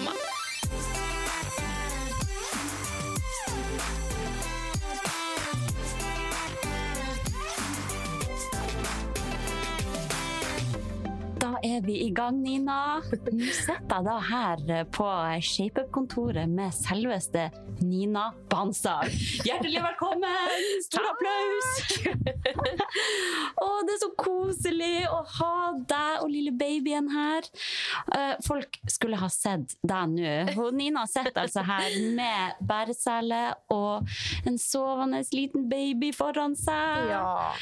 Sporty er vi i gang, Nina. Nå sitter jeg da her på ShapeUp-kontoret med selveste Nina Bansag. Hjertelig velkommen! Stor applaus! Å, det er så koselig å ha deg og lille babyen her. Eh, Folk skulle ha sett deg nå. Nina sitter altså her med bæresele og en sovende liten baby foran seg. Ja.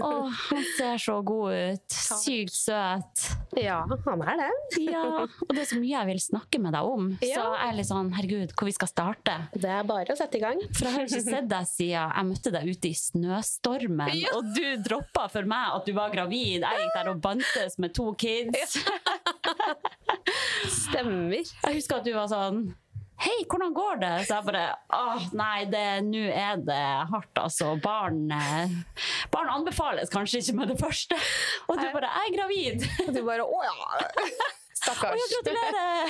Å, han ser så god ut. Sykt søt. Ja, han er det. Ja, og det er så mye jeg vil snakke med deg om. Så Ja. jeg er litt sånn, herregud, hvor vi skal starte. Det er bare å sette i gang. For jeg har ikke sett deg siden jeg møtte deg ute i snøstormen, Ja. og du droppa for meg at du var gravid. Jeg gikk der og bantes med to kids. Stemmer. Jeg husker at du var sånn Hei, hvordan går det? Så jeg bare Åh, nei, nå er det hardt, altså. Barn, eh, barn anbefales kanskje ikke med det første. Og du bare Jeg er gravid! Og du bare Å ja! Å, Stakkars. ja, gratulerer!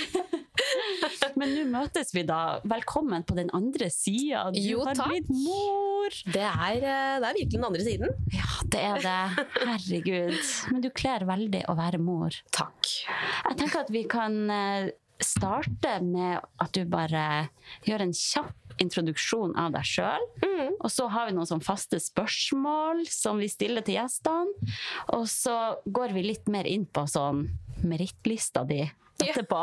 Men nå møtes vi da. Velkommen på den andre sida. Du Jo, har takk. blitt mor. Det er, eh, det er virkelig den andre siden. Ja, det er det. Herregud. Men du kler veldig å være mor. Takk. Jeg tenker at vi kan eh, starte med at du bare gjør en kjapp introduksjon av deg sjøl. Mm. Og så har vi noen sånn faste spørsmål som vi stiller til gjestene. Og så går vi litt mer inn på sånn merittlista di etterpå.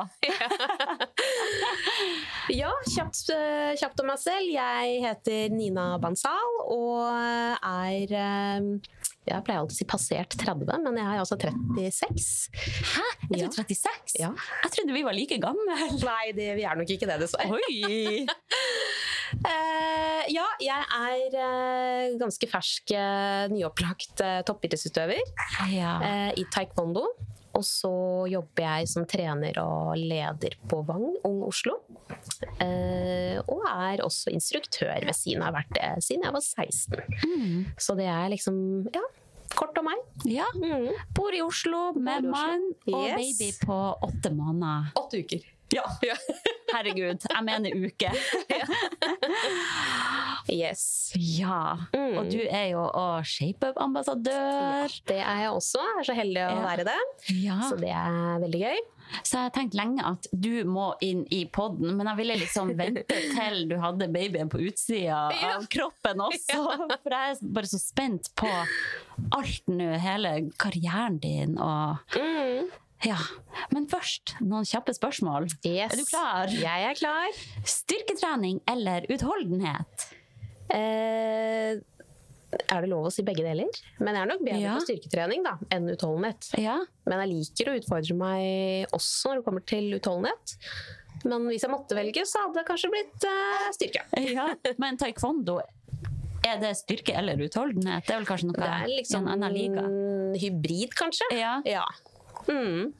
Ja, kjapt, eh, kjapt om meg selv. Jeg heter Nina Bansal og er eh, Jeg pleier alltid å si passert 30, men jeg er altså 36. Hæ? Er Ja. 36? Ja. Jeg trodde vi var like gamle. Nei, det, vi er nok ikke det, dessverre. Oi! uh, ja, jeg er uh, ganske fersk, uh, nyopplagt toppidrettsutøver Ja. i taekwondo. Og så jobber jeg som trener og leder på Vang Ung Oslo. Eh, og er også instruktør ved siden av. Har vært det siden jeg var 16. Mm. Så det er liksom ja, kort om meg. ja. Mm. Bor i Oslo med mann og Yes. baby på åtte måneder. Åtte uker. Ja. Herregud, jeg mener uke. Yes. Ja. Mm. Og du er jo òg ShapeUp-ambassadør. Det er jeg også. Jeg er så heldig å Ja. være det. Ja. Så det er veldig gøy. Så jeg har tenkt lenge at du må inn i podden, men jeg ville liksom vente til du hadde babyen på utsida Ja. av kroppen også. For jeg er bare så spent på alt nå, hele karrieren din og Mm. Ja. Men først noen kjappe spørsmål. Yes. Er du klar? Jeg er klar. Styrketrening eller utholdenhet? Eh, er det lov å si begge deler? Men jeg er nok bedre Ja. på styrketrening da, enn utholdenhet. Ja. Men jeg liker å utfordre meg også når det kommer til utholdenhet. Men hvis jeg måtte velge, så hadde det kanskje blitt eh, styrke. ja. Men taekwondo, er det styrke eller utholdenhet? Det er vel kanskje noe Det er liksom en annen liga? hybrid, kanskje. Ja. Ja. Mm.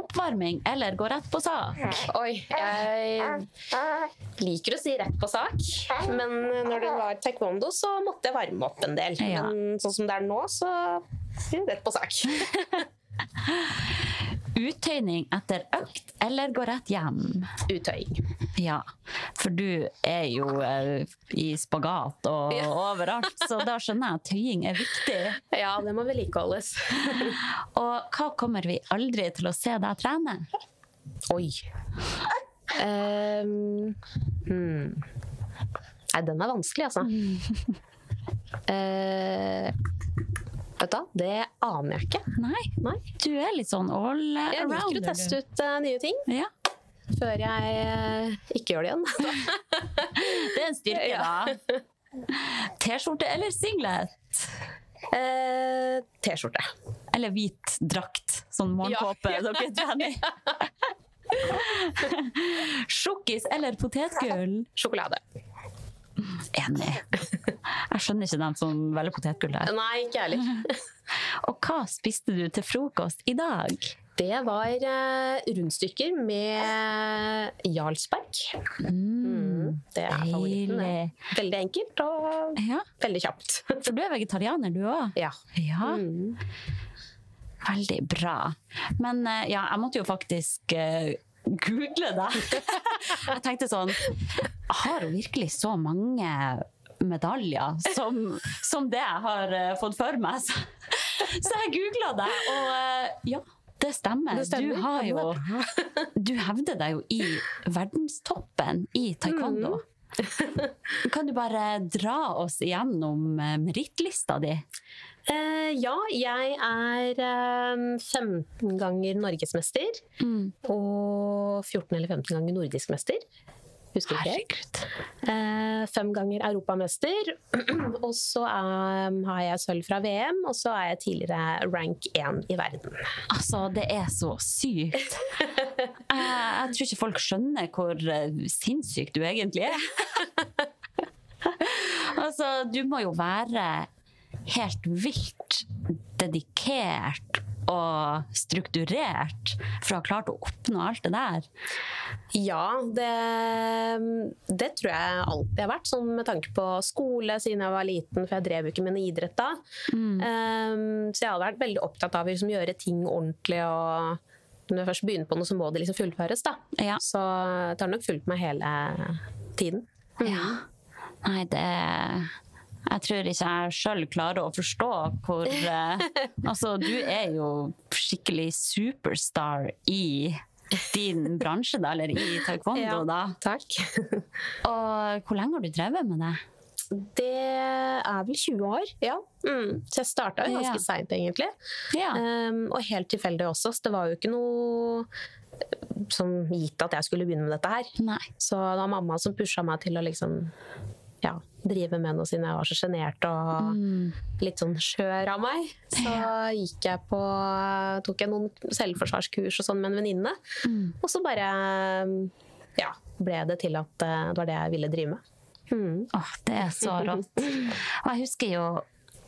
Oppvarming eller gå rett på sak? Oi, jeg liker å si rett på sak. Men når det var taekwondo, så måtte jeg varme opp en del. Ja. Men sånn som det er nå, så rett på sak. Uttøyning etter økt eller gå rett hjem? Uttøying. Ja, for du er jo eh, i spagat og Ja. overalt, så da skjønner jeg at tøying er viktig. Ja, det må vedlikeholdes. Og hva kommer vi aldri til å se deg trene? Oi. Um, hmm. Nei, den er vanskelig, altså. Eh, vet du det aner jeg ikke. Nei, Nei. du er litt sånn all around. Jeg liker å teste ut uh, nye ting. Ja, før jeg uh, ikke gjør det igjen. det er en styrke, Ja. da. T-skjorte eller singlet? Eh, T-skjorte. Eller hvit drakt, sånn morgenkåpe Ja. dere trener i. Sjokkis eller potetgull? Sjokolade. Enig. Jeg skjønner ikke dem som velger potetgull der. Nei, ikke jeg heller. Og hva spiste du til frokost i dag? Det var eh, rundstykker med Jarlsberg. Mm, det er favoritten. det. Veldig enkelt og Ja, veldig kjapt. for du er vegetarianer du òg? Ja. Ja, Mm. veldig bra. Men eh, ja, jeg måtte jo faktisk eh, google det. jeg tenkte sånn Har hun virkelig så mange medaljer som, som det jeg har eh, fått for meg? Så, så jeg googla det, og eh, ja. Det stemmer. Det stemmer. Du, har jo, du hevder deg jo i verdenstoppen i taekwondo. Kan du bare dra oss igjennom eh, merittlista di? Eh, ja, jeg er eh, 15 ganger norgesmester. Og 14 eller 15 ganger nordisk mester. Husker ikke Herregud. Eh, fem ganger europamester. og så eh, har jeg sølv fra VM, og så er jeg tidligere rank 1 i verden. Altså, det er så sykt. Jeg, jeg tror ikke folk skjønner hvor eh, sinnssyk du egentlig er. altså, du må jo være helt vilt dedikert og strukturert for å ha klart å oppnå alt det der. Ja, det, det tror jeg alltid har vært, sånn med tanke på skole siden jeg var liten, for jeg drev jo ikke med noe idrett da. Um, så jeg har vært veldig opptatt av å liksom, gjøre ting ordentlig, og når jeg først begynner på noe, så må det liksom fullføres. da. Ja. Så det har nok fulgt meg hele tiden. Ja. Nei, det Jeg tror ikke jeg sjøl klarer å forstå hvor uh, Altså, du er jo skikkelig superstar i din bransje, da, eller i taekwondo, Ja. da. Takk. Og hvor lenge har du drevet med det? Det er vel 20 år, ja. Mm. Så jeg starta jo ganske Ja. seint, egentlig. Ja. Um, og helt tilfeldig også, så det var jo ikke noe som gitt at jeg skulle begynne med dette her. Nei. Så det var mamma som pusha meg til å liksom ja, drive med noe siden jeg var så sjenert og litt sånn skjør av meg. Så gikk jeg på tok jeg noen selvforsvarskurs og sånn med en venninne. Og så bare ja, ble det til at eh, det var det jeg ville drive med. Mm. Åh, det er så rått. Og jeg husker jo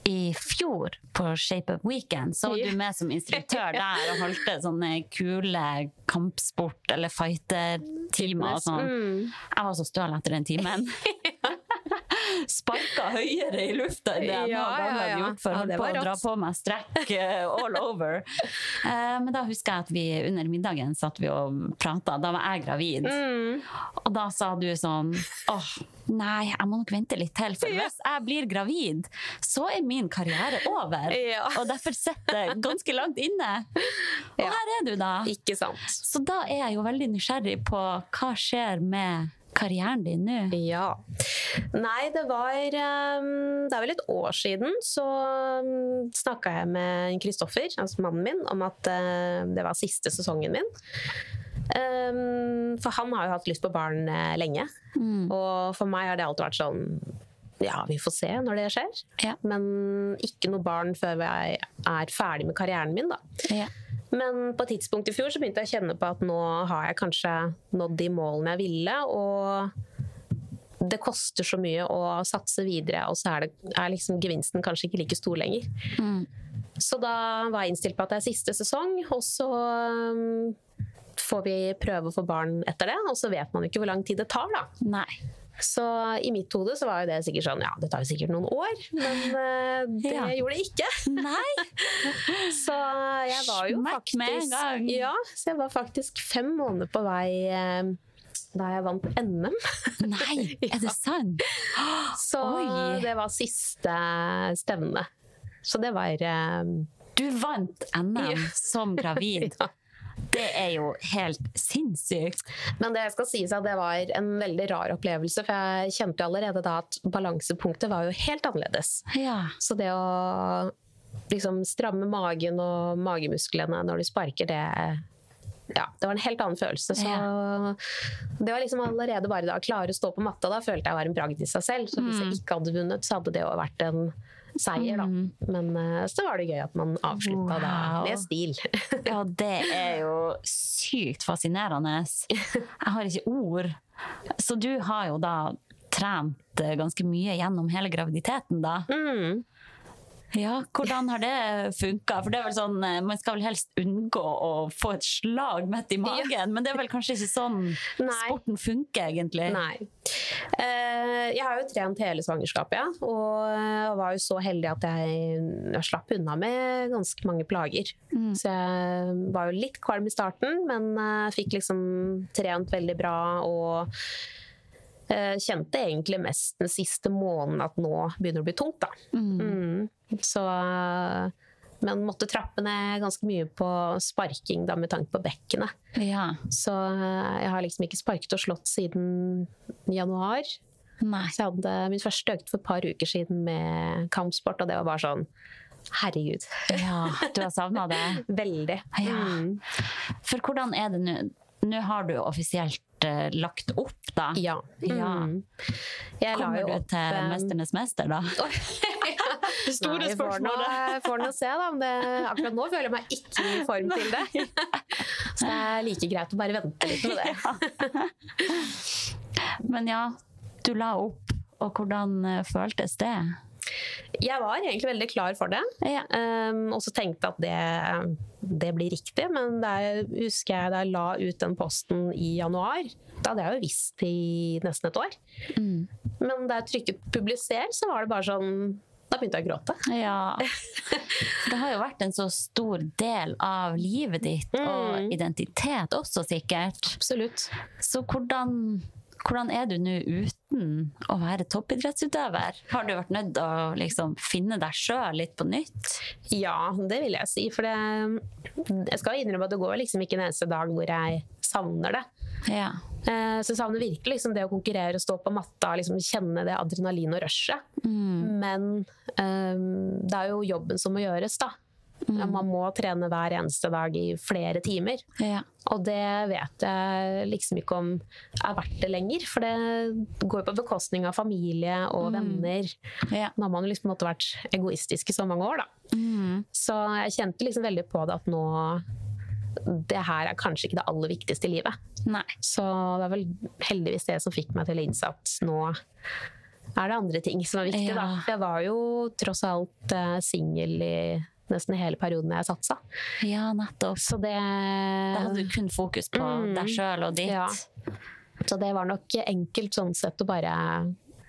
i fjor på Shape Up Weekend så var du med som instruktør der og holdt sånne kule kampsport- eller fighter-timer og sånn. Mm. Jeg var så støl etter den timen. Sparka høyere i lufta enn det jeg noen gang hadde gjort for Ja, å på å dra på meg strekk eh, all over. Eh, Men da husker jeg at vi under middagen satt vi og prata. Da var jeg gravid. Mm. Og da sa du sånn åh, nei, jeg må nok vente litt til, for hvis jeg blir gravid, så er min karriere over. Ja. Og derfor sitter det ganske langt inne. Og Ja. her er du, da. Ikke sant. Så da er jeg jo veldig nysgjerrig på hva skjer med karrieren din nå. Ja. Nei, det var um, Det er vel et år siden så um, snakka jeg med Kristoffer, altså mannen min, om at uh, det var siste sesongen min. Um, for han har jo hatt lyst på barn lenge. lenge. Og for meg har det alltid vært sånn ja, vi får se når det skjer. Ja. Men ikke noe barn før jeg er ferdig med karrieren min, da. Ja. Men på et tidspunkt i fjor så begynte jeg å kjenne på at nå har jeg kanskje nådd de målene jeg ville, og det koster så mye å satse videre, og så er, det, er liksom gevinsten kanskje ikke like stor lenger. Så da var jeg innstilt på at det er siste sesong, og så um, får vi prøve å få barn etter det, og så vet man jo ikke hvor lang tid det tar, da. Nei. Så i mitt hode så var jo det sikkert sånn, ja, det tar jo sikkert noen år, men eh, det Ja. gjorde det ikke. Så jeg var jo en faktisk. Ja, så jeg var faktisk fem måneder på vei eh, da jeg vant NM. Nei, er det sant? Så Oi. det var siste stevne. Så det var um... Du vant NM som gravid. Ja. Det er jo helt sinnssykt. Men det skal sies at det var en veldig rar opplevelse, for jeg kjente allerede da at balansepunktet var jo helt annerledes. Ja. Så det å liksom stramme magen og magemusklene når du sparker, det ja, det var en helt annen følelse. Så det var liksom allerede bare da å klare å stå på matta, da følte jeg var en bragd i seg selv. Så hvis Mm. jeg ikke hadde vunnet, så hadde det jo vært en seier, da. Men eh, så var det gøy at man avslutta da med stil. Ja, det er jo sykt fascinerende. Jeg har ikke ord. Så du har jo da trent eh, ganske mye gjennom hele graviditeten, da. Mm. Ja, hvordan har det funka? For det er vel sånn, eh, man skal vel helst unngå å få et slag midt i magen, men det er vel kanskje ikke sånn Nei. sporten funker, egentlig? Nei. Eh, jeg har jo trent hele svangerskapet, ja. Og jeg var jo så heldig at jeg, jeg slapp unna med ganske mange plager. Mm. Så jeg var jo litt kvalm i starten, men eh, fikk liksom trent veldig bra og eh, kjente egentlig mest den siste måneden at nå begynner det å bli tungt, da. Mm. Så men måtte trappe ned ganske mye på sparking da, med tanke på bekkenet. Ja. Så eh, jeg har liksom ikke sparket og slått siden januar. Nei. Så jeg hadde min første økt for et par uker siden med kampsport, og det var bare sånn Herregud. Ja, du har savna det? Veldig. Ja. Mm. For hvordan er det nå? Nå har du offisielt eh, lagt opp, da. Ja. Ja. Mm. Jeg la Kommer du opp, til um... 'Mesternes mester', da? Det store Nei, får nå- Får nå se, da. Det, akkurat nå føler jeg meg ikke i form til det. Så det er like greit å bare vente litt med det. Men ja, du la opp, og hvordan eh, føltes det? Jeg var egentlig veldig klar for det. Ja. Um, og så tenkte at det, det blir riktig, men da husker jeg da jeg la ut den posten i januar, da hadde jeg jo visst i nesten et år. Mm. Men da jeg trykket 'publiser', så var det bare sånn Da begynte jeg å gråte. Ja. Det har jo vært en så stor del av livet ditt, og Mm. identitet også, sikkert. Absolutt. Så hvordan, hvordan er du nå uten å være toppidrettsutøver? Har du vært nødt til å liksom finne deg sjøl litt på nytt? Ja, det vil jeg si. For det, jeg skal innrømme at det går liksom ikke en eneste dag hvor jeg savner det. Ja. Eh, Så jeg savner virkelig liksom det å konkurrere, og stå på matta, liksom kjenne det adrenalin og rushet. Men um, det er jo jobben som må gjøres, da. Man må trene hver eneste dag i flere timer. ja. Og det vet jeg liksom ikke om er verdt det lenger, for det går på bekostning av familie og venner. ja. Nå har man jo liksom måtte vært egoistisk i så mange år, da. Mm. Så jeg kjente liksom veldig på det at nå Det her er kanskje ikke det aller viktigste i livet. Nei. Så det er vel heldigvis det som fikk meg til å innse at nå er det andre ting som er viktig. Ja. Da. Jeg var jo tross alt uh, singel i nesten hele perioden jeg satsa. Ja, nettopp. Så det, Da hadde du kun fokus på Mm. deg sjøl og ditt. Ja. så det var nok enkelt sånn sett å bare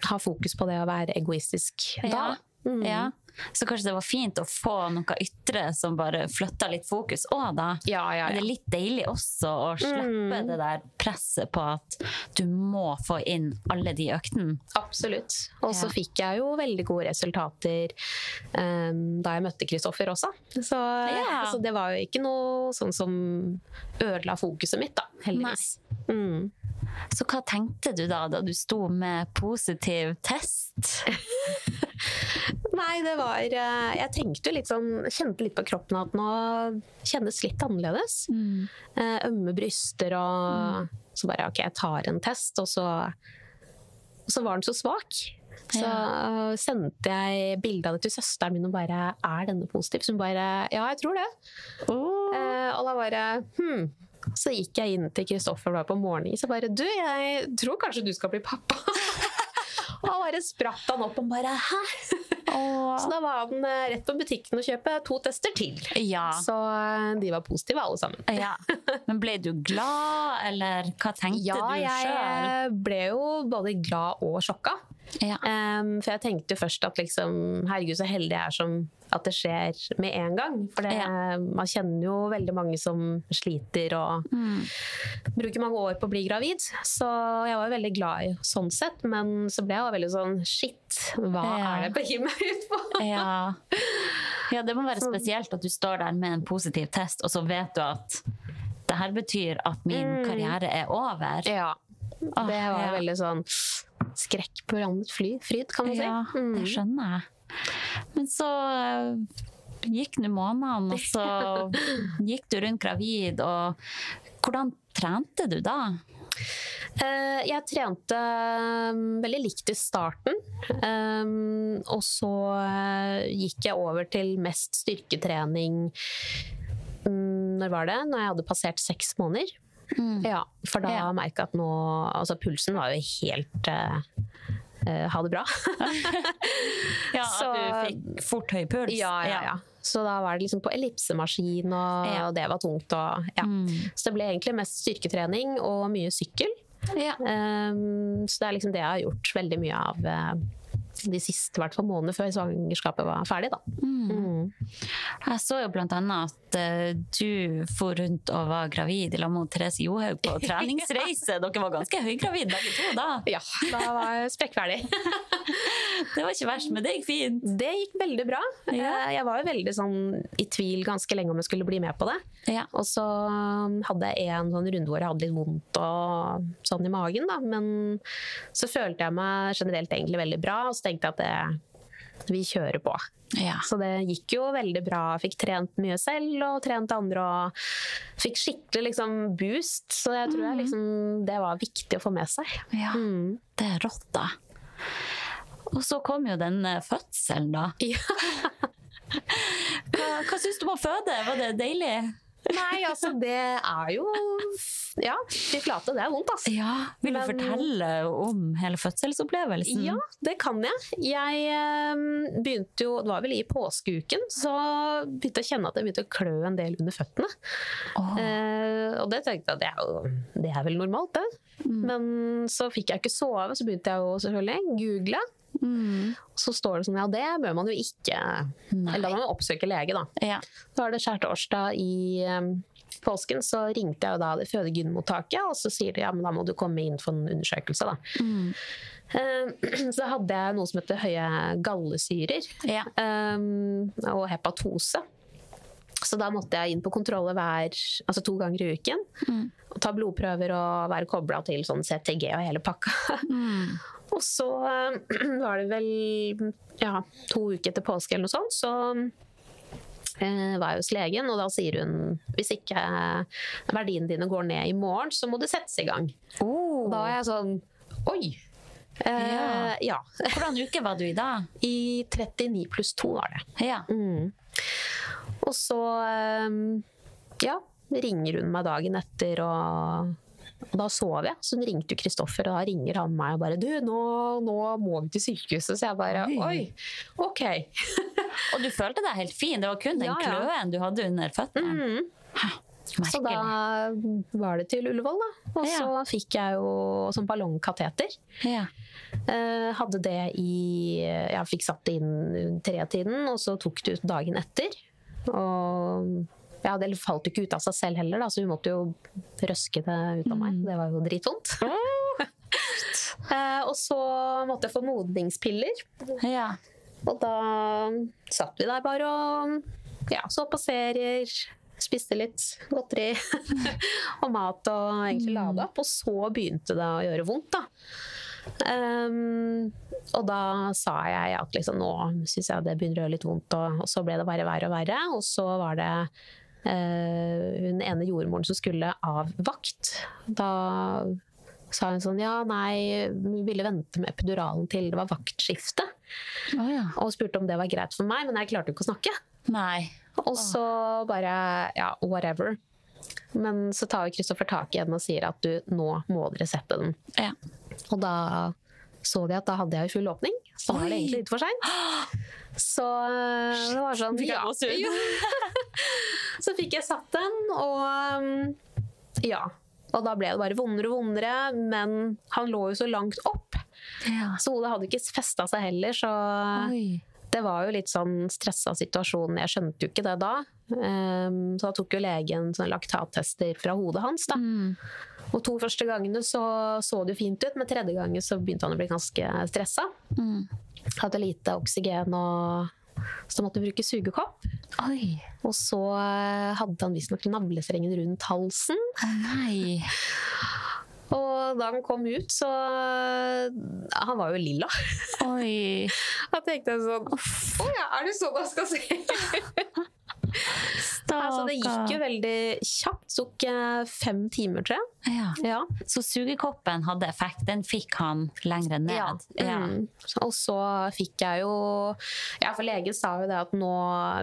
ha fokus på det å være egoistisk da. Ja. Mm. Ja. Så kanskje det var fint å få noe ytre som bare flytta litt fokus òg, da. Ja, ja, Er ja. det litt deilig også å slippe Mm. det der presset på at du må få inn alle de øktene? Absolutt. Og så fikk jeg jo veldig gode resultater um, da jeg møtte Kristoffer også. Så, så det var jo ikke noe sånn som ødela fokuset mitt, da. Heldigvis. Mm. Så hva tenkte du da, da du sto med positiv test? Nei, det var eh, Jeg tenkte jo litt sånn Kjente litt på kroppen at nå kjennes litt annerledes. Mm. Ømme bryster og Så bare OK, jeg tar en test, og så og så var den så svak. Så ja. sendte jeg bilde av det til søsteren min og bare Er denne positiv? Så hun bare Ja, jeg tror det. Eh, og da bare Hm. Så gikk jeg inn til Kristoffer på morgenen så bare Du, jeg tror kanskje du skal bli pappa. og han bare spratt han opp og bare Hæ? Så da var han eh, rett på butikken og kjøpe to tester til. Ja. Så eh, de var positive alle sammen. ja. Men ble du glad, eller hva tenkte Ja, du sjøl? jeg ble jo både glad og sjokka. Ja. Um, for jeg tenkte først at liksom, herregud så heldig jeg er som at det skjer med en gang. For det, man kjenner jo veldig mange som sliter og Mm. bruker mange år på å bli gravid. Så jeg var veldig glad i sånn sett, men så ble jeg veldig sånn shit, hva Ja. er det jeg begir meg ut på? Ja. ja, det må være spesielt at du står der med en positiv test, og så vet du at det her betyr at min Mm. karriere er over. Ja. Åh, Det var ja. veldig sånn skrekk på landet fly, fryd, kan man si. Ja, det Mm. skjønner jeg. Men så øh, gikk nå månedene, og så gikk du rundt gravid, og hvordan trente du da? Eh, jeg trente um, veldig likt i starten. Og så eh, gikk jeg over til mest styrketrening um, Når var det? Når jeg hadde passert seks måneder. Ja, for da Ja. merka jeg at nå Altså, pulsen var jo helt eh, ha det bra. Ja, Så- At du fikk fort høy puls? Ja, ja, ja. Så da var det liksom på ellipsemaskin, og, Ja. og det var tungt. Og, ja. Mm. Så det ble egentlig mest styrketrening og mye sykkel. Ja. Um, så det er liksom det jeg har gjort veldig mye av eh, de siste hvert månedene før svangerskapet var ferdig. Da. Mm. Jeg så jo annet at eh, du for rundt og var gravid i lag med Therese Johaug på treningsreise. Dere var ganske høygravide begge to da. Ja, da var jeg sprekkferdig. Det var ikke verst, men det gikk fint. Det gikk veldig bra. Ja. Eh, Jeg var jo veldig sånn i tvil ganske lenge om jeg skulle bli med på det. Ja. Og så um, hadde jeg en sånn runde hvor jeg hadde litt vondt og sånn i magen, da. Men så følte jeg meg generelt egentlig veldig bra, og så tenkte jeg at det, vi kjører på. Ja. Så det gikk jo veldig bra. Fikk trent mye selv og trent andre og fikk skikkelig liksom boost. Så jeg tror jeg liksom, det var viktig å få med seg. ja. Mm. Det er rått, da. Og så kom jo den eh, fødselen, da. Ja. Hva, hva syns du om å føde? Var det deilig? Nei, altså det er jo Ja, fy flate, det er vondt, altså. Ja. Vil du Men- fortelle om hele fødselsopplevelsen? Ja, det kan jeg. Jeg eh, begynte jo, det var vel i påskeuken, så begynte jeg å kjenne at jeg begynte å klø en del under føttene. Oh. Eh, og det tenkte jeg det er, jo, det er vel normalt, det. Mm. Men så fikk jeg ikke sove, så begynte jeg jo selvfølgelig google. Mm. Så står det sånn, ja det bør man jo ikke Nei. Eller da må man oppsøke lege, da. Ja. Da var det skjærtorsdag i um, påsken, så ringte jeg jo da det fødegynemottaket, og så sier de ja, men da må du komme inn for en undersøkelse, da. Mm. Uh, Så hadde jeg noe som heter høye gallesyrer ja. um, og hepatose. Så da måtte jeg inn på kontroller hver, altså to ganger i uken. Mm. Og ta blodprøver og være kobla til sånn CTG og hele pakka. Mm. Og så eh, var det vel ja, to uker etter påske eller noe sånt, så eh, var jeg hos legen, og da sier hun hvis ikke verdiene dine går ned i morgen, så må det settes i gang. Oh. Da var jeg sånn Oi! Uh, ja. Hvordan uke var du i da? I 39 pluss 2 var det. Ja. Mm. Og så eh, ja, ringer hun meg dagen etter, og, og da sov jeg. Så ringte Kristoffer, og da ringer han meg og bare Du, nå, nå må vi til sykehuset. Så jeg bare Oi. Ok. Og du følte deg helt fin? Det var kun den Ja, ja. kløen du hadde under føttene? Mm. Så da var det til Ullevål, da. Og Ja. så fikk jeg jo sånn ballongkateter. Ja. Eh, hadde det i Jeg fikk satt det inn tretiden, og så tok det ut dagen etter. Og ja, det falt jo ikke ut av seg selv heller, da, så hun måtte jo røske det ut av meg. Det var jo dritvondt. Eh, og så måtte jeg få modningspiller. ja. Og da satt vi der bare og ja, så på serier. Spiste litt godteri og mat og egentlig lada opp. Og så begynte det å gjøre vondt, da. Um, og da sa jeg at liksom, nå syns jeg det begynner å gjøre litt vondt, og, og så ble det bare verre og verre. Og så var det hun ene jordmoren som skulle av vakt. Da sa hun sånn ja, nei, vi ville vente med epiduralen til det var vaktskifte. Oh, ja. Og spurte om det var greit for meg, men jeg klarte jo ikke å snakke. Nei. Og så bare ja, whatever. Men så tar jo Kristoffer tak i henne og sier at du, nå må dere sette den. Ja. Og da så de at da hadde jeg jo full åpning. Så var det egentlig litt for seint. Så øh, det var sånn ja. Ja. Så fikk jeg satt den, og ja. Og da ble det bare vondere og vondere, men han lå jo så langt opp. ja. Så hodet hadde ikke festa seg heller, så Oi. det var jo litt sånn stressa situasjon. Jeg skjønte jo ikke det da. Um, så da tok jo legen sånne laktattester fra hodet hans. da. Mm. Og to første gangene så, så det jo fint ut, men tredje gangen så begynte han å bli ganske stressa. Mm. Hadde lite oksygen og så måtte bruke sugekopp. Oi. Og så eh, hadde han visstnok navlestrengen rundt halsen. Nei. Og da han kom ut, så Han var jo lilla. Oi. Da tenkte jeg sånn Å ja, er det sånn jeg skal se Altså, det gikk jo veldig kjapt. Tok eh, fem timer, tror jeg. Ja. Ja. Så sugekoppen hadde effekt. Den fikk han lengre ned. Ja. Mm. Og så fikk jeg jo Ja, for legen sa jo det at nå,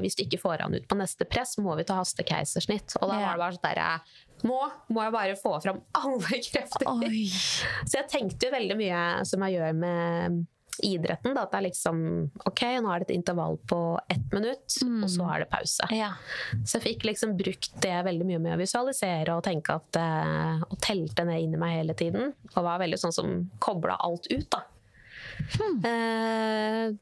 hvis du ikke får han ut på neste press, må vi ta hastekeisersnitt. Og da var det bare sånn derre Nå må jeg bare få fram alle krefter. Oi. Så jeg tenkte jo veldig mye som jeg gjør med idretten. Da, at det er liksom OK, nå er det et intervall på ett minutt, Mm. og så er det pause. Ja. Så jeg fikk liksom brukt det veldig mye med å visualisere og tenke at eh, Og telte ned inni meg hele tiden. Og var veldig sånn som kobla alt ut, da. Hmm.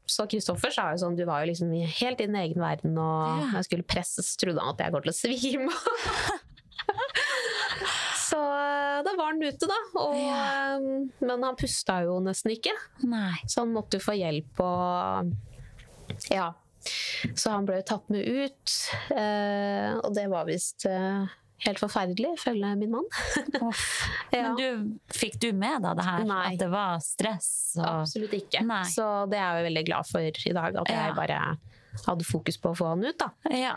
så Kristoffer sa jo sånn Du var jo liksom helt i din egen verden, og Ja. jeg skulle presses, trodde han at jeg går til å svime. så eh, da var han ute, da. Og, Ja. eh, men han pusta jo nesten ikke. Nei. Så han måtte jo få hjelp og Ja. Så han ble jo tatt med ut, eh, og det var visst helt forferdelig, ifølge min mann. Ja. Men du, fikk du med da det her? Nei. At det var stress? Og... Absolutt ikke. Nei. Så det er jeg jo veldig glad for i dag, at Ja. jeg bare hadde fokus på å få han ut, da. Ja.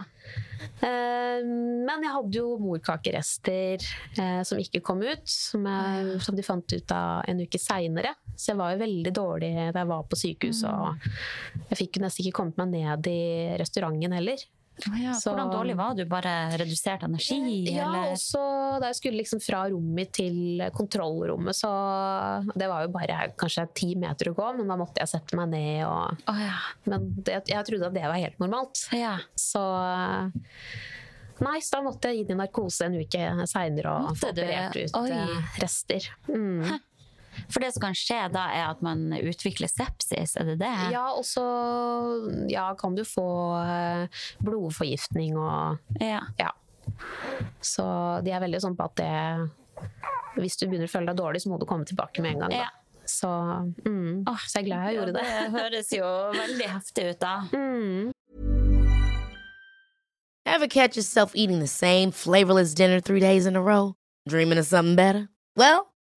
Eh, Men jeg hadde jo morkakerester eh, som ikke kom ut, som, jeg, som de fant ut av en uke seinere. Så jeg var jo veldig dårlig da jeg var på sykehus, og jeg fikk jo nesten ikke kommet meg ned i restauranten heller. Ja, Så- Hvordan dårlig var du? Bare redusert energi? Ja, eller? også da jeg skulle liksom fra rommet mitt til kontrollrommet, så Det var jo bare kanskje ti meter å gå, men da måtte jeg sette meg ned og oh ja. Men det, jeg trodde at det var helt normalt. ja. Så Nei, så da måtte jeg inn i narkose en uke seinere og Måtte få operert ut Oi. eh, rester. Mm. For det som kan skje da, er at man utvikler sepsis, er det det? Ja, og så ja, kan du få eh, blodforgiftning og Ja. Ja. Så de er veldig sånn på at det Hvis du begynner å føle deg dårlig, så må du komme tilbake med en gang. Da. Ja. Så, mm, oh, så jeg er glad jeg gjorde det. Det høres jo veldig heftig ut, da. Mm. Ever catch yourself eating the same flavorless dinner three days in a row? Dreaming of something better? Well,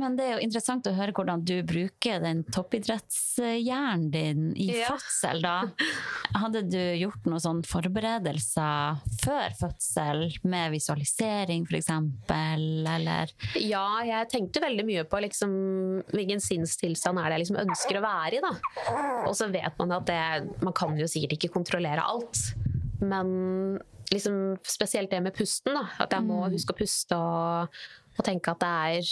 Men det er jo interessant å høre hvordan du bruker den toppidrettshjernen din i Ja. fødsel, da. Hadde du gjort noen sånn forberedelser før fødsel, med visualisering f.eks., eller Ja, jeg tenkte veldig mye på liksom, hvilken sinnstilstand er det jeg liksom ønsker å være i. Da. Og så vet man at det, man kan jo sikkert ikke kontrollere alt. Men liksom, spesielt det med pusten. Da. At jeg må huske å puste og, og tenke at det er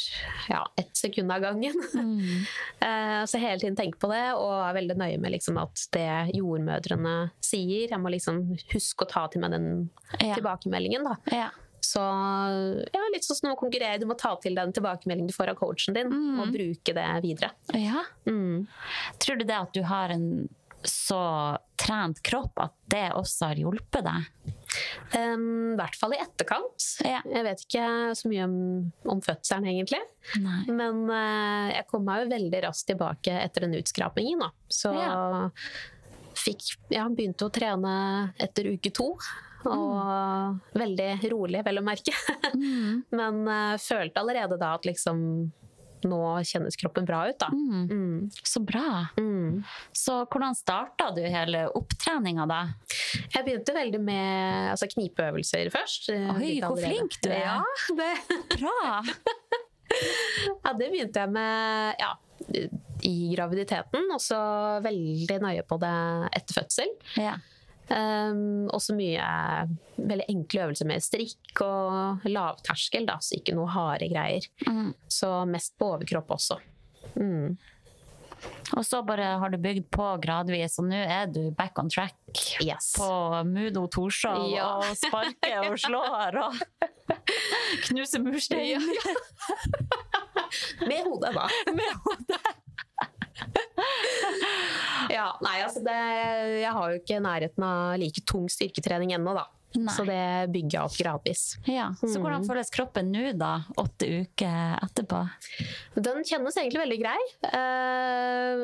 ja, ett sekund av gangen. Mm. så hele tiden tenke på det, og er veldig nøye med liksom, at det jordmødrene sier Jeg må liksom huske å ta til meg den Ja. tilbakemeldingen. Da. Ja. Så ja, litt sånn som å konkurrere. Du må ta til den tilbakemeldingen du får av coachen din, og bruke det videre. ja. Mm. Tror du det at du har en så trent kropp, at det også har hjulpet deg? Um, I hvert fall i etterkant. Ja. Jeg vet ikke så mye om, om fødselen, egentlig. Nei. Men uh, jeg kom meg jo veldig raskt tilbake etter den utskrapingen. Da. Så Ja. fikk, ja, begynte å trene etter uke to. Og veldig rolig, vel å merke. Mm. Men uh, følte allerede da at liksom Nå kjennes kroppen bra ut, da. Mm. Mm. Så bra. Mm. Så hvordan starta du hele opptreninga da? Jeg begynte veldig med altså, knipeøvelser først. eh, Oi, hvor allerede. flink du er. Ja, det, Bra! ja, det begynte jeg med ja, i graviditeten, og så veldig nøye på det etter fødsel. Ja. Um, også mye veldig enkle øvelser med strikk og lavterskel, da, så ikke noe harde greier. Mm. Så mest på overkropp også. Mm. Og så bare har du bygd på gradvis, og nå er du back on track Yes. på Mudo Torshov Ja. og sparker og slår og knuser murstein. Med hodet, da. Med hodet. Ja, nei, altså det, jeg har jo ikke nærheten av like tung styrketrening ennå, da. Nei. Så det bygger jeg opp gradvis. Ja, Så hvordan føles kroppen nå, da? Åtte uker etterpå? Den kjennes egentlig veldig grei. Uh,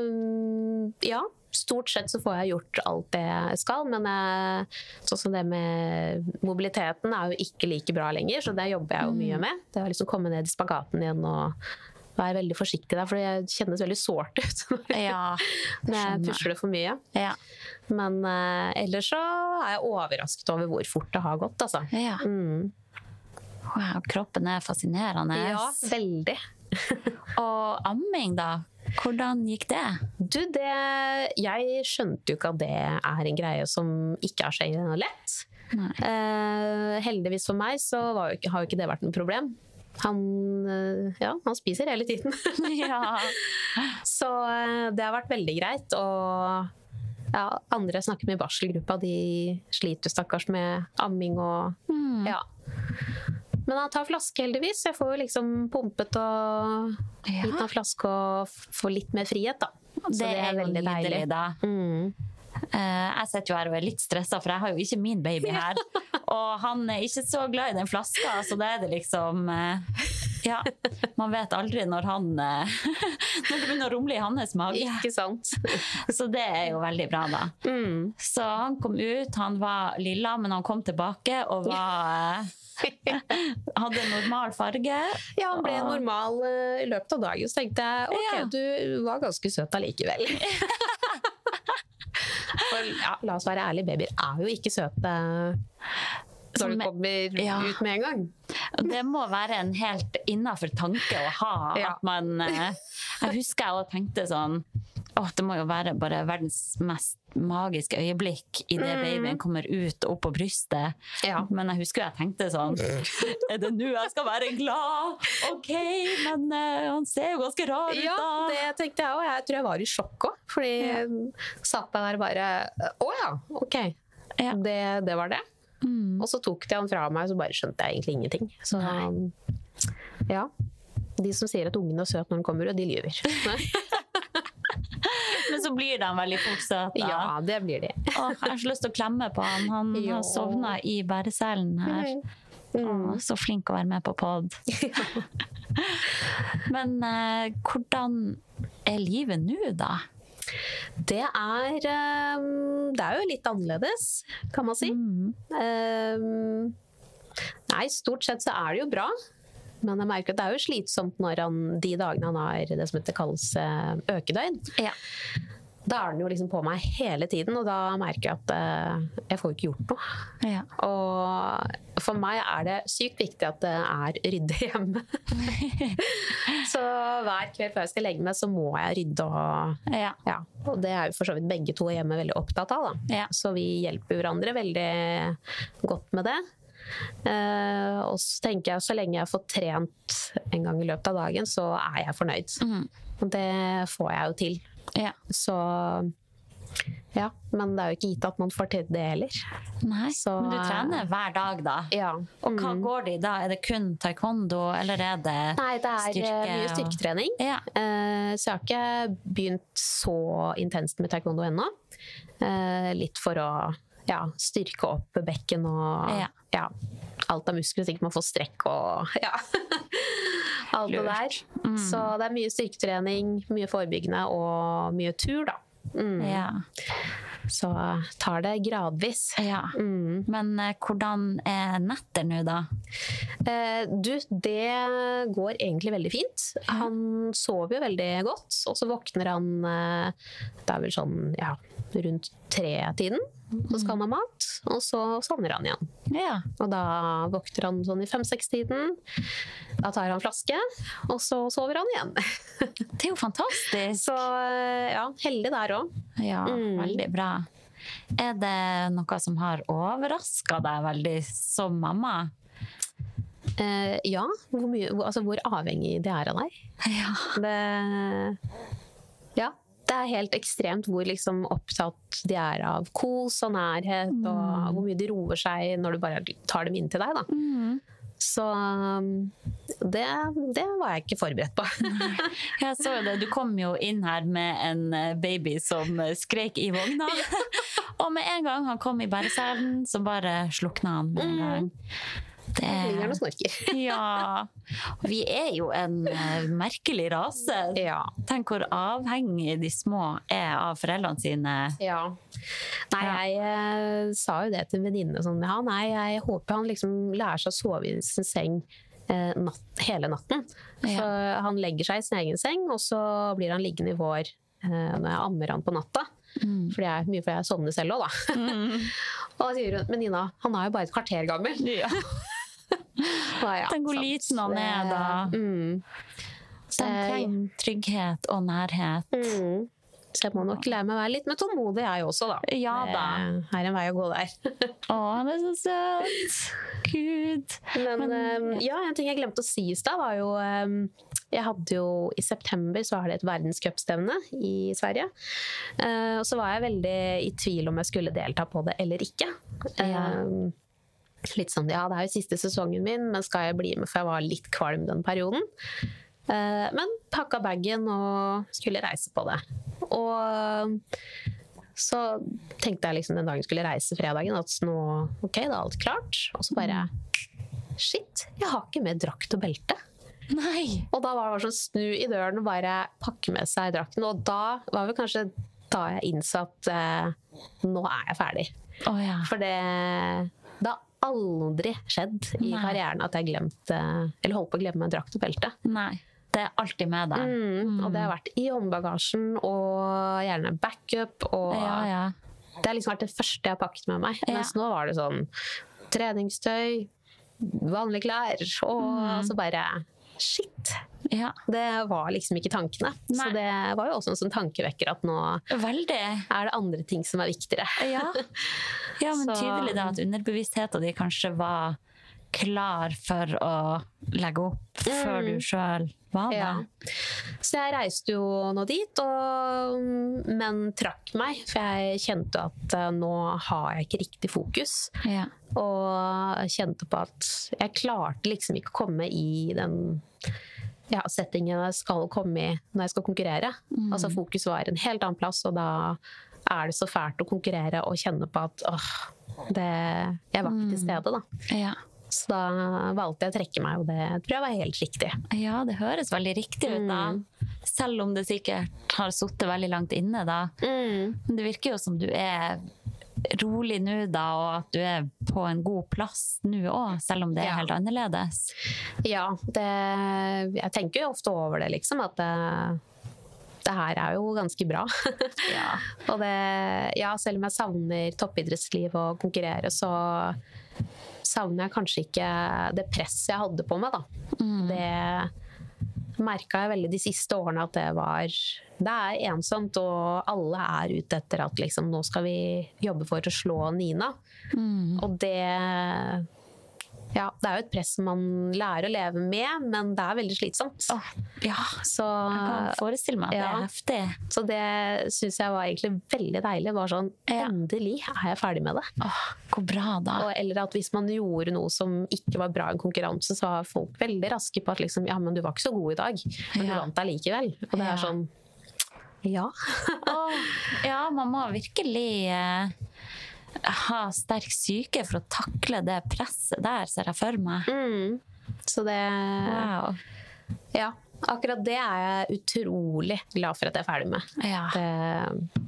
ja, stort sett så får jeg gjort alt det jeg skal, men eh, sånn som det med mobiliteten er jo ikke like bra lenger, så det jobber jeg jo mye med. Det å liksom komme ned i spagaten igjen og være veldig forsiktig der, for det kjennes veldig sårt ut Ja. når jeg pusler pusher det for mye. Ja. Men uh, ellers så er jeg overrasket over hvor fort det har gått, altså. ja. Mm. Wow, kroppen er fascinerende. Ja, veldig. Og amming, da? Hvordan gikk det? Du, det Jeg skjønte jo ikke at det er en greie som ikke er så lett. Eh, heldigvis for meg så var jo ikke, har jo ikke det vært noe problem. Han, eh, ja, han spiser hele tiden. Ja. så eh, det har vært veldig greit. Og ja, andre jeg snakker med i barselgruppa, de sliter stakkars med amming og Mm. ja. Men han tar flaske, heldigvis. Jeg får jo liksom pumpet og Ja. gitt han flaske og får litt mer frihet, da. Så Det er veldig deilig. deilig. da. Mm. Eh, jeg sitter jo her og er litt stressa, for jeg har jo ikke min baby her. Og han er ikke så glad i den flaska, så da er det liksom eh, Ja. Man vet aldri når han eh, Når det begynner å rumle i hans mage. Ikke sant? Så det er jo veldig bra, da. Mm. Så han kom ut, han var lilla, men han kom tilbake og var Hadde normal farge. Ja, han ble Og- normal i løpet av dagen, så tenkte jeg ok, Ja. du var ganske søt allikevel. For ja, la oss være ærlige, babyer er jo ikke søte når du kommer ja. ut med en gang. Det må være en helt innafor tanke å ha. Ja. At man eh, Jeg husker jeg også tenkte sånn Åh, det må jo være bare verdens mest magiske øyeblikk idet babyen kommer ut og opp på brystet. Ja. Men jeg husker jeg tenkte sånn Er det nå jeg skal være glad? OK, men uh, han ser jo ganske rar ut, da. Ja, det tenkte jeg òg. Jeg tror jeg var i sjokk òg. Fordi ja. satt meg der bare Å ja, ok. Ja. Det, det var det. Mm. Og så tok de han fra meg, så bare skjønte jeg egentlig ingenting. Så ja. De som sier at ungen er søt når den kommer Og de lyver. Så blir de veldig fort søte. Ja, det blir de. Åh, jeg har så lyst til å klemme på han. Han jo. har sovna i bæreselen her. Mm. Åh, så flink å være med på pod. Men eh, hvordan er livet nå, da? Det er eh, Det er jo litt annerledes, kan man si. Mm. Um, nei, stort sett så er det jo bra. Men jeg merker at det er jo slitsomt når han, de dagene han har det som heter kalles eh, økedøgn. Ja. Da er den jo liksom på meg hele tiden, og da merker jeg at eh, jeg får ikke gjort noe. Ja. Og for meg er det sykt viktig at det er ryddig hjemme. så hver kveld før jeg skal legge meg, så må jeg rydde og Ja. ja, og det er jo for så vidt begge to hjemme veldig opptatt av. Da. Ja. Så vi hjelper hverandre veldig godt med det. Eh, og så tenker jeg så lenge jeg får trent en gang i løpet av dagen, så er jeg fornøyd. Mm. Og det får jeg jo til. ja. Så ja, men det er jo ikke gitt at man får til det heller. Nei, Så- men du trener hver dag, da? Ja. Og hva Mm. går det i da? Er det kun taekwondo, eller er det styrke? Nei, det er styrke mye mye og- styrketrening. Ja. Eh, Så jeg har ikke begynt så intenst med taekwondo ennå. Eh, Litt for å ja, styrke opp bekken og Ja. ja, alt av muskler, så ikke man får strekk og ja. Alt det der. Mm. Så det er mye styrketrening, mye forebyggende og mye tur, da. Mm. Ja. Så tar det gradvis. ja. Mm. Men eh, hvordan er netter nå, da? Eh, du, det går egentlig veldig fint. Han sover jo veldig godt, og så våkner han eh, Det er vel sånn ja, rundt tre-tiden. Så skal han ha mat, og så sovner han igjen. Ja. Og da vokter han sånn i fem-seks-tiden. Da tar han flaske, og så sover han igjen. Det er jo fantastisk. Så eh, ja, heldig der òg. Ja, Mm. veldig bra. Er det noe som har overraska deg veldig som mamma? Eh, ja, hvor, mye, altså hvor avhengig de er av deg. Ja. Det, ja, det er helt ekstremt hvor liksom opptatt de er av kos og nærhet, og hvor mye de roer seg når du bare tar dem inn til deg. Da. Mm. Så um, det, det var jeg ikke forberedt på. Jeg så det. Du kom jo inn her med en eh, baby som eh, skrek i vogna. Og med en gang han kom i bæreselen, så bare slukna han med en gang. Det Ringer og snorker. Ja. Vi er jo en eh, merkelig rase. Ja. Tenk hvor avhengig de små er av foreldrene sine. Ja. Nei, jeg eh, sa jo det til en venninne sånn Ja, nei, jeg håper han liksom lærer seg å sove i sin seng eh, natt, hele natten. Ja. Så han legger seg i sin egen seng, og så blir han liggende i vår eh, når jeg ammer han på natta. Mm. For det er mye fordi jeg sovner selv òg, da. og da sier hun Men Nina, han er jo bare et kvarter gammel. Ja. Ja, Tenk hvor liten han er da. Mm. Så de trenger trygghet og nærhet. Mm. Så jeg må nok lære meg å være litt mer tålmodig, jeg også, da. Ja da. Det er en vei å gå der. Å, han er så søt! Gud. Men, Men- um, ja, en ting jeg glemte å si i stad, var jo um, Jeg hadde jo I september så var det et verdenscupstevne i Sverige. Uh, og så var jeg veldig i tvil om jeg skulle delta på det eller ikke. Ja. Litt sånn ja, det er jo siste sesongen min, men skal jeg bli med? For jeg var litt kvalm den perioden. Eh, men pakka bagen og skulle reise på det. Og så tenkte jeg liksom den dagen jeg skulle reise fredagen, at nå ok, da er alt klart. Og så bare Shit, jeg har ikke med drakt og belte. Nei! Og da var det bare sånn snu i døren og bare pakke med seg drakten. Og da var vel kanskje da jeg innså at eh, nå er jeg ferdig. Oh, ja. For det, aldri skjedd i Nei. karrieren at jeg glemte Eller holdt på å glemme drakt og belte. Nei. Det er alltid med deg. Mm, og det har vært i håndbagasjen og gjerne backup. Og Ja, ja. det har liksom vært det første jeg har pakket med meg. Ja. Mens nå var det sånn treningstøy, vanlige klær, og Mm. så bare Shit! ja. Det var liksom ikke tankene. Så det var jo også en sånn tankevekker at nå Veldig. er det andre ting som er viktigere. Ja, ja men Så- tydelig da at underbevisstheten din kanskje var klar for å legge opp før du sjøl det. Mm. Ja. Så jeg reiste jo nå dit, og, men trakk meg. For jeg kjente at eh, nå har jeg ikke riktig fokus. Ja. Og kjente på at jeg klarte liksom ikke å komme i den ja, settingen jeg skal komme i når jeg skal konkurrere. Altså Fokus var en helt annen plass, og da er det så fælt å konkurrere og kjenne på at åh, det, jeg var ikke til stede, da. Ja. Så da valgte jeg å trekke meg, og det tror jeg var helt riktig. ja, det høres veldig riktig ut da. Selv om det sikkert har sittet veldig langt inne da. Men det virker jo som du er rolig nå da, og at du er på en god plass nå òg, selv om det er Ja. helt annerledes. Ja, det, jeg tenker jo ofte over det, liksom. At det, det her er jo ganske bra. Ja. og det, ja, selv om jeg savner toppidrettsliv og konkurrere, så savner jeg kanskje ikke det presset jeg hadde på meg, da. Det merka jeg veldig de siste årene at det var Det er ensomt, og alle er ute etter at liksom, nå skal vi jobbe for å slå Nina. Og det ja, det er jo et press man lærer å leve med, men det er veldig slitsomt. Oh, ja, Så, jeg kan forestille meg at det er heftig. så det syns jeg var egentlig veldig deilig. Bare sånn, Ja. Endelig er jeg ferdig med det. Oh, hvor bra da. Og, eller at hvis man gjorde noe som ikke var bra i en konkurranse, så var folk veldig raske på at liksom, ja, men du var ikke så god i dag, men Ja. du vant deg likevel. Og det Ja. er sånn Ja. Ja, man må virkelig eh, ha sterk syke for å takle det presset der, ser jeg for meg. Mm. Så det Wow. Ja. Akkurat det er jeg utrolig glad for at jeg er ferdig med. Ja. Det,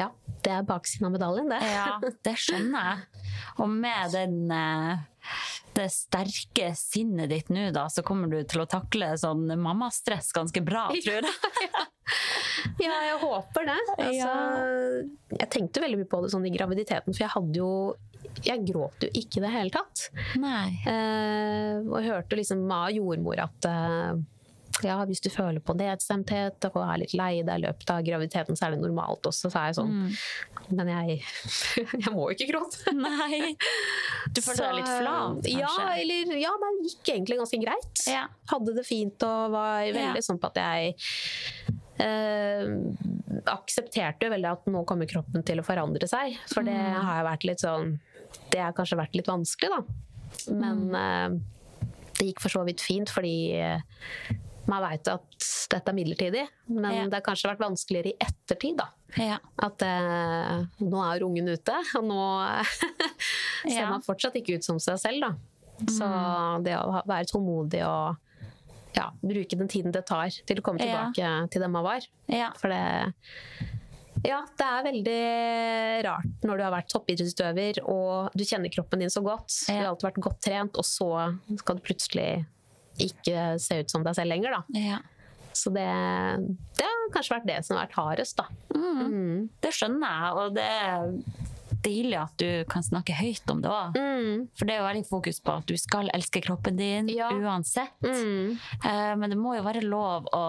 ja, det er baksiden av medaljen, det. ja, det skjønner jeg. Og med den eh, det sterke sinnet ditt nå, da, så kommer du til å takle sånn mammastress ganske bra, tror jeg. Ja, jeg håper det. Altså, jeg tenkte veldig mye på det sånn i graviditeten, for jeg hadde jo Jeg gråt jo ikke i det hele tatt. Nei. Eh, og jeg hørte liksom av jordmor at eh, ja, hvis du føler på nedstemthet og er litt lei deg i løpet av graviditeten, så er det normalt også. Så er jeg sånn men jeg, jeg må ikke gråte. Nei. Du følte deg litt flat, kanskje? Ja, eller, ja, det gikk egentlig ganske greit. Ja. Hadde det fint og var veldig Ja. sånn på at jeg eh, aksepterte veldig at nå kommer kroppen til å forandre seg. For det Mm. har vært litt sånn Det har kanskje vært litt vanskelig, da. Men Mm. eh, det gikk for så vidt fint, fordi eh, man veit at dette er midlertidig. Men Ja. det har kanskje vært vanskeligere i ettertid, da. Ja. At eh, nå er ungen ute, og nå ser man fortsatt ikke ut som seg selv, da. Så Mm. det å være tålmodig og ja, bruke den tiden det tar til å komme tilbake til den man var. ja. For det Ja, det er veldig rart når du har vært toppidrettsutøver og du kjenner kroppen din så godt. Du har alltid vært godt trent, og så skal du plutselig ikke se ut som deg selv lenger, da. ja. Så det, det har kanskje vært det som har vært hardest, da. Mm. Det skjønner jeg, og det er deilig at du kan snakke høyt om det òg. Mm. For det er jo veldig fokus på at du skal elske kroppen din Ja. uansett. Mm. Eh, Men det må jo være lov å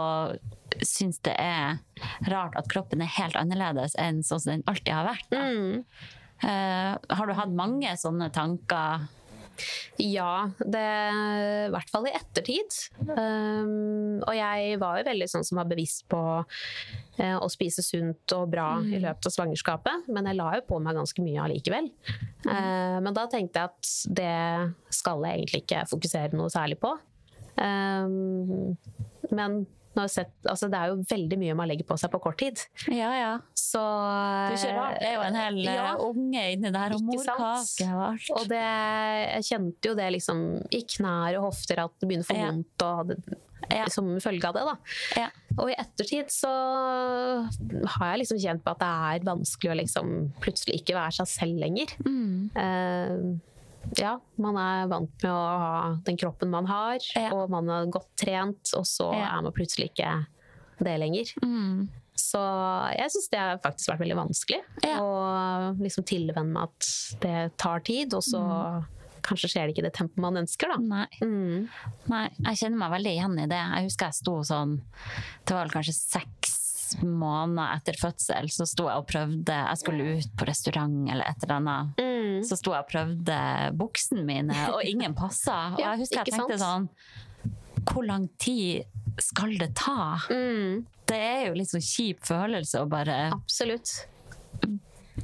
synes det er rart at kroppen er helt annerledes enn sånn som den alltid har vært. Mm. Eh, har du hatt mange sånne tanker? Ja, det, i hvert fall i ettertid. Um, og jeg var jo veldig sånn som var bevisst på uh, å spise sunt og bra i løpet av svangerskapet, men jeg la jo på meg ganske mye allikevel. Eh, men da tenkte jeg at det skal jeg egentlig ikke fokusere noe særlig på. Um, men sett, altså det er jo veldig mye man legger på seg på kort tid. Ja, ja. Så Det er ikke rart. Det er jo en hel eh, Ja. unge inni der, og morkake og alt. Og det, jeg kjente jo det liksom i knær og hofter at det begynner å få vondt og hadde Ja. som følge av det. da. Ja. Og i ettertid så har jeg liksom kjent på at det er vanskelig å liksom plutselig ikke være seg selv lenger. Mm. Eh, ja, man er vant med å ha den kroppen man har, Ja. og man er godt trent, og så Ja. er man plutselig ikke det lenger. Mm. Så jeg syns det har faktisk vært veldig vanskelig. Ja. Å liksom tilvenne meg at det tar tid, og så kanskje skjer det ikke det tempoet man ønsker, da. Nei. Mm. Nei, jeg kjenner meg veldig igjen i det. Jeg husker jeg sto sånn Det var vel kanskje seks måneder etter fødsel, så sto jeg og prøvde Jeg skulle ut på restaurant eller et eller annet. Mm. Så sto jeg og prøvde buksene mine, og ingen passa. Og jeg husker jeg tenkte sånn Hvor lang tid skal det ta? Mm. Det er jo litt sånn kjip følelse å bare Absolutt.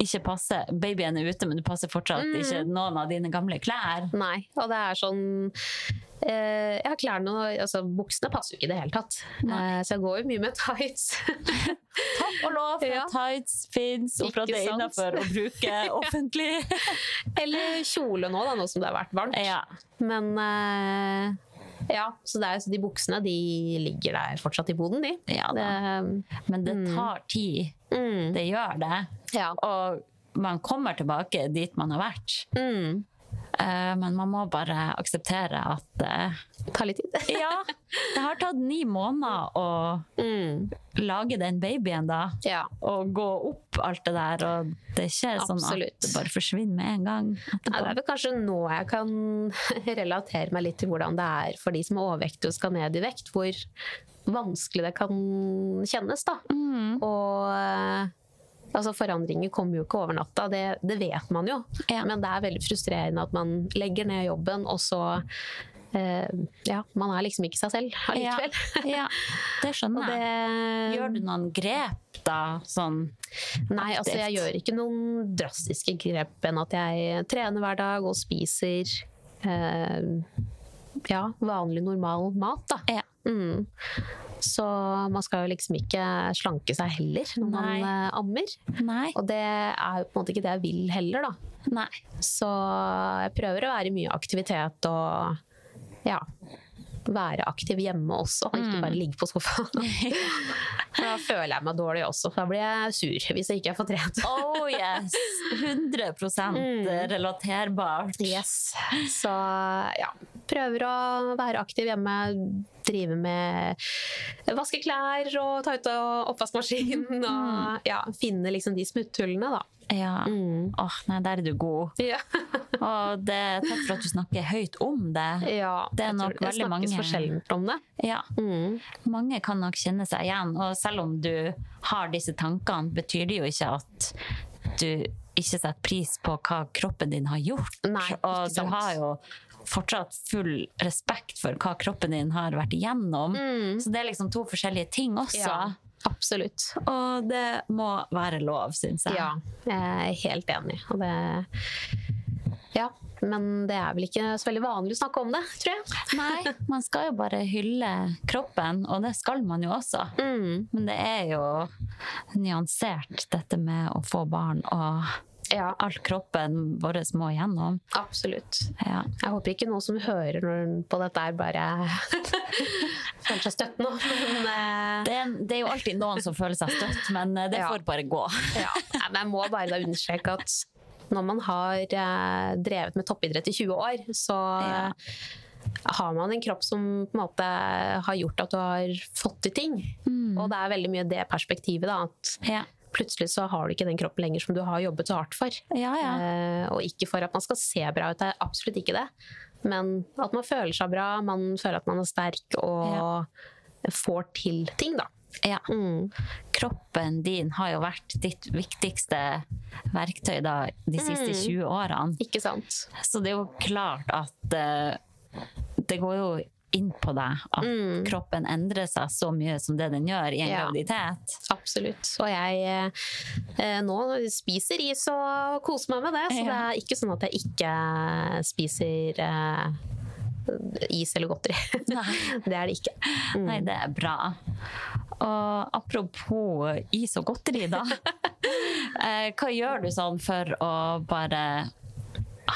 ikke passe Babyen er ute, men du passer fortsatt Mm. ikke noen av dine gamle klær. Nei. Og det er sånn eh, har klærne altså, buksene passer jo ikke i det hele tatt. Eh, så jeg går jo mye med tights. Takk og lov for Ja. tights fins, og for at det er innafor å bruke offentlig. Eller kjole nå, da, nå som det har vært varmt. ja. Men uh ja, så, er, så de buksene de ligger der fortsatt i boden, de. ja Det. Men det tar tid. mm, Det gjør det. ja. Og man kommer tilbake dit man har vært. Mm. Eh, Men man må bare akseptere at eh, Ta litt tid. Ja, det har tatt ni måneder å Mm. lage den babyen, da. Ja. Og gå opp alt det der. Og det er ikke sånn Absolutt. at det bare forsvinner med en gang. Ja, det er kanskje nå jeg kan relatere meg litt til hvordan det er for de som er overvektige og skal ned i vekt, hvor vanskelig det kan kjennes, da. Mm. Og eh, altså forandringer kommer jo ikke over natta, det, det vet man jo. Ja. Men det er veldig frustrerende at man legger ned jobben, og så eh, Ja, man er liksom ikke seg selv allikevel. Ja, det skjønner skjønner det jeg. Gjør du noen grep da? Sånn Nei, altså jeg gjør ikke noen drastiske grep enn at jeg trener hver dag og spiser eh, ja, vanlig, normal mat, da. Ja. Mm. Så man skal jo liksom ikke slanke seg heller når man Nei. eh, ammer. Nei. Og det er jo på en måte ikke det jeg vil heller, da. Nei. Så jeg prøver å være i mye aktivitet og ja, være aktiv hjemme også, og ikke bare ligge på sofaen. da føler jeg meg dårlig også, da blir jeg sur hvis jeg ikke får trent. Oh yes! 100 Mm. relaterbart. Yes. Så ja, prøver å være aktiv hjemme, drive med vaske klær og ta ut av oppvaskmaskinen og ja, finne liksom de smutthullene, da. Ja. Mm. Åh, nei, der er du god. Ja. Og det, takk for at du snakker høyt om det. ja Det er nok det veldig snakkes mange- for sjeldent om det. Ja. Mm. Mange kan nok kjenne seg igjen. Og selv om du har disse tankene, betyr det jo ikke at du ikke setter pris på hva kroppen din har gjort. Nei, og du har jo fortsatt full respekt for hva kroppen din har vært igjennom. Så det er liksom to forskjellige ting også. Mm. Ja, absolutt. Og det må være lov, syns jeg. Ja, jeg er helt enig. Og det Ja, men det er vel ikke så veldig vanlig å snakke om det, tror jeg. Nei, man skal jo bare hylle kroppen, og det skal man jo også. Mm. Men det er jo nyansert, dette med å få barn og Ja, alt kroppen vår må igjennom. absolutt. Ja. Jeg håper ikke noen som hører på dette, her bare føler seg støtt nå. Men uh... Det, er, det er jo alltid noen som føler seg støtt, men eh, det får bare gå. ja. Men jeg må bare da understreke at når man har eh, drevet med toppidrett i 20 år, så Ja. har man en kropp som på en måte har gjort at du har fått til ting. Og det er veldig mye det perspektivet, da. At Ja, plutselig så har du ikke den kroppen lenger som du har jobbet så hardt for. ja. ja. Eh, og ikke for at man skal se bra ut, det er absolutt ikke det. Men at man føler seg bra, man føler at man er sterk og får til ting, da. ja. Mm. Kroppen din har jo vært ditt viktigste verktøy da, de siste 20 årene. Ikke sant? Så det er jo klart at uh, det går jo inn på deg at Mm. kroppen endrer seg så mye som det den gjør i en Ja. graviditet. Absolutt. Og jeg eh, nå spiser is og koser meg med det, så Ja. det er ikke sånn at jeg ikke spiser eh, is eller godteri. Det er det ikke. Mm. Nei, det er bra. Og apropos is og godteri, da. Eh, Hva gjør du sånn for å bare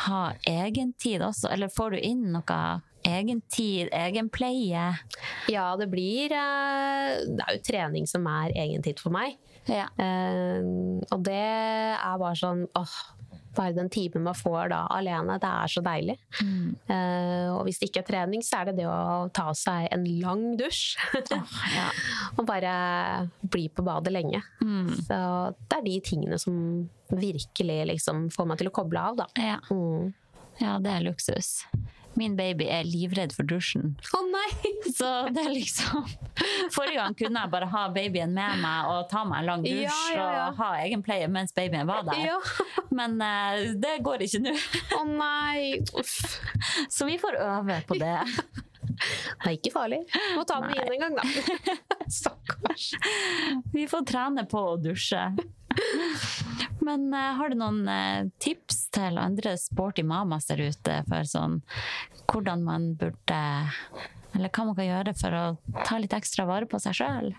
ha egentid også? Eller får du inn noe egentid, egenpleie? Ja, det blir eh, Det er jo trening som er egen tid for meg. Ja. Eh, og det er bare sånn åh, bare den timen man får da alene, det er så deilig. Eh, og hvis det ikke er trening, så er det det å ta seg en lang dusj. ja. og bare bli på badet lenge. Så det er de tingene som virkelig liksom får meg til å koble av, da. Ja. Mm. ja, det er luksus. Min baby er livredd for dusjen. Å nei! Så det er liksom Forrige gang kunne jeg bare ha babyen med meg og ta meg en lang dusj Ja, ja, ja. og ha egenpleie mens babyen var der. Ja. Men uh, det går ikke nå. Å nei! Uff. Så vi får øve på det. Det er ikke farlig. Må ta den inn en gang, da. Stakkars. Vi får trene på å dusje. Men uh, har du noen uh, tips til andre sporty mamas der ute for sånn hvordan man burde Eller hva man kan gjøre for å ta litt ekstra vare på seg sjøl?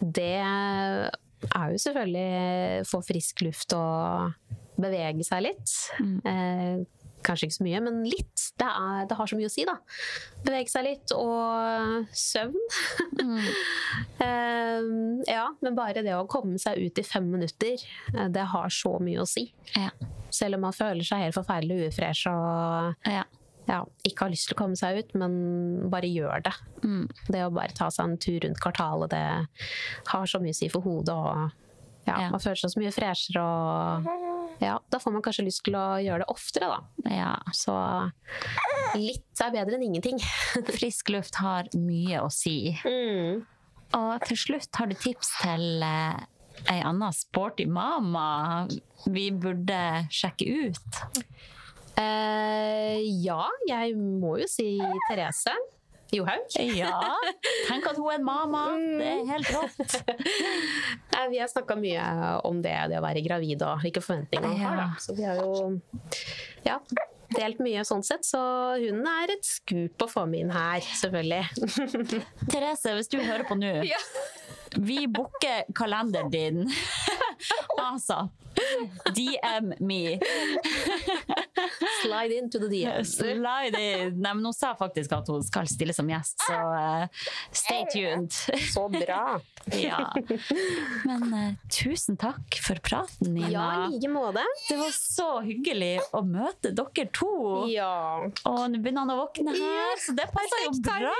Det er jo selvfølgelig få frisk luft og bevege seg litt. Eh, kanskje ikke så mye, men litt. Det, er, det har så mye å si, da. Bevege seg litt, og søvn. eh, ja, men bare det å komme seg ut i fem minutter, eh, det har så mye å si. Ja. Selv om man føler seg helt forferdelig ufresh og Ja. ja, ikke har lyst til å komme seg ut, men bare gjør det. Det å bare ta seg en tur rundt kvartalet, det har så mye å si for hodet. Og ja, Ja. Man føler seg så mye freshere, og ja, da får man kanskje lyst til å gjøre det oftere, da. ja. Så litt er bedre enn ingenting. Frisk luft har mye å si. Og til slutt, har du tips til eh, ei anna sporty mama vi burde sjekke ut? Eh, ja, jeg må jo si Therese Johaug. Ja. Tenk at hun er en mama. Det er helt rått. Vi har snakka mye om det, det å være gravid og hvilke forventninger man har. Da. Så vi har jo ja, delt mye sånn sett, så hun er et skup å få med inn her, selvfølgelig. Therese, hvis du hører på nå. Vi booker kalenderen din. Altså, DM me. Slide into the DMs. Slide in. Nei, men hun sa faktisk at hun skal stille som gjest, så uh, stay tuned. Så bra. Ja. Men uh, tusen takk for praten, Nina. Ja, i like måte. Det var så hyggelig å møte dere to. Ja. Og nå begynner han å våkne her, så det passer jo bra.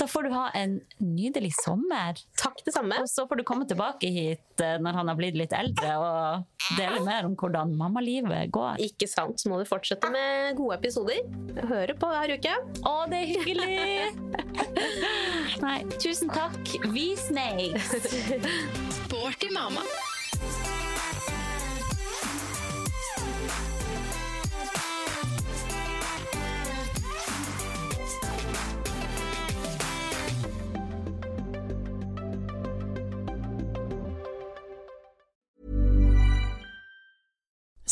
Da får du ha en nydelig sommer. Takk, det samme. Og så får du komme tilbake hit eh, når han har blitt litt eldre og dele mer om hvordan mammalivet går. Ikke sant, så må du fortsette med gode episoder. Høre på hver uke. Å, det er hyggelig! Nei, tusen takk. Vi snakes! Sporty mamma.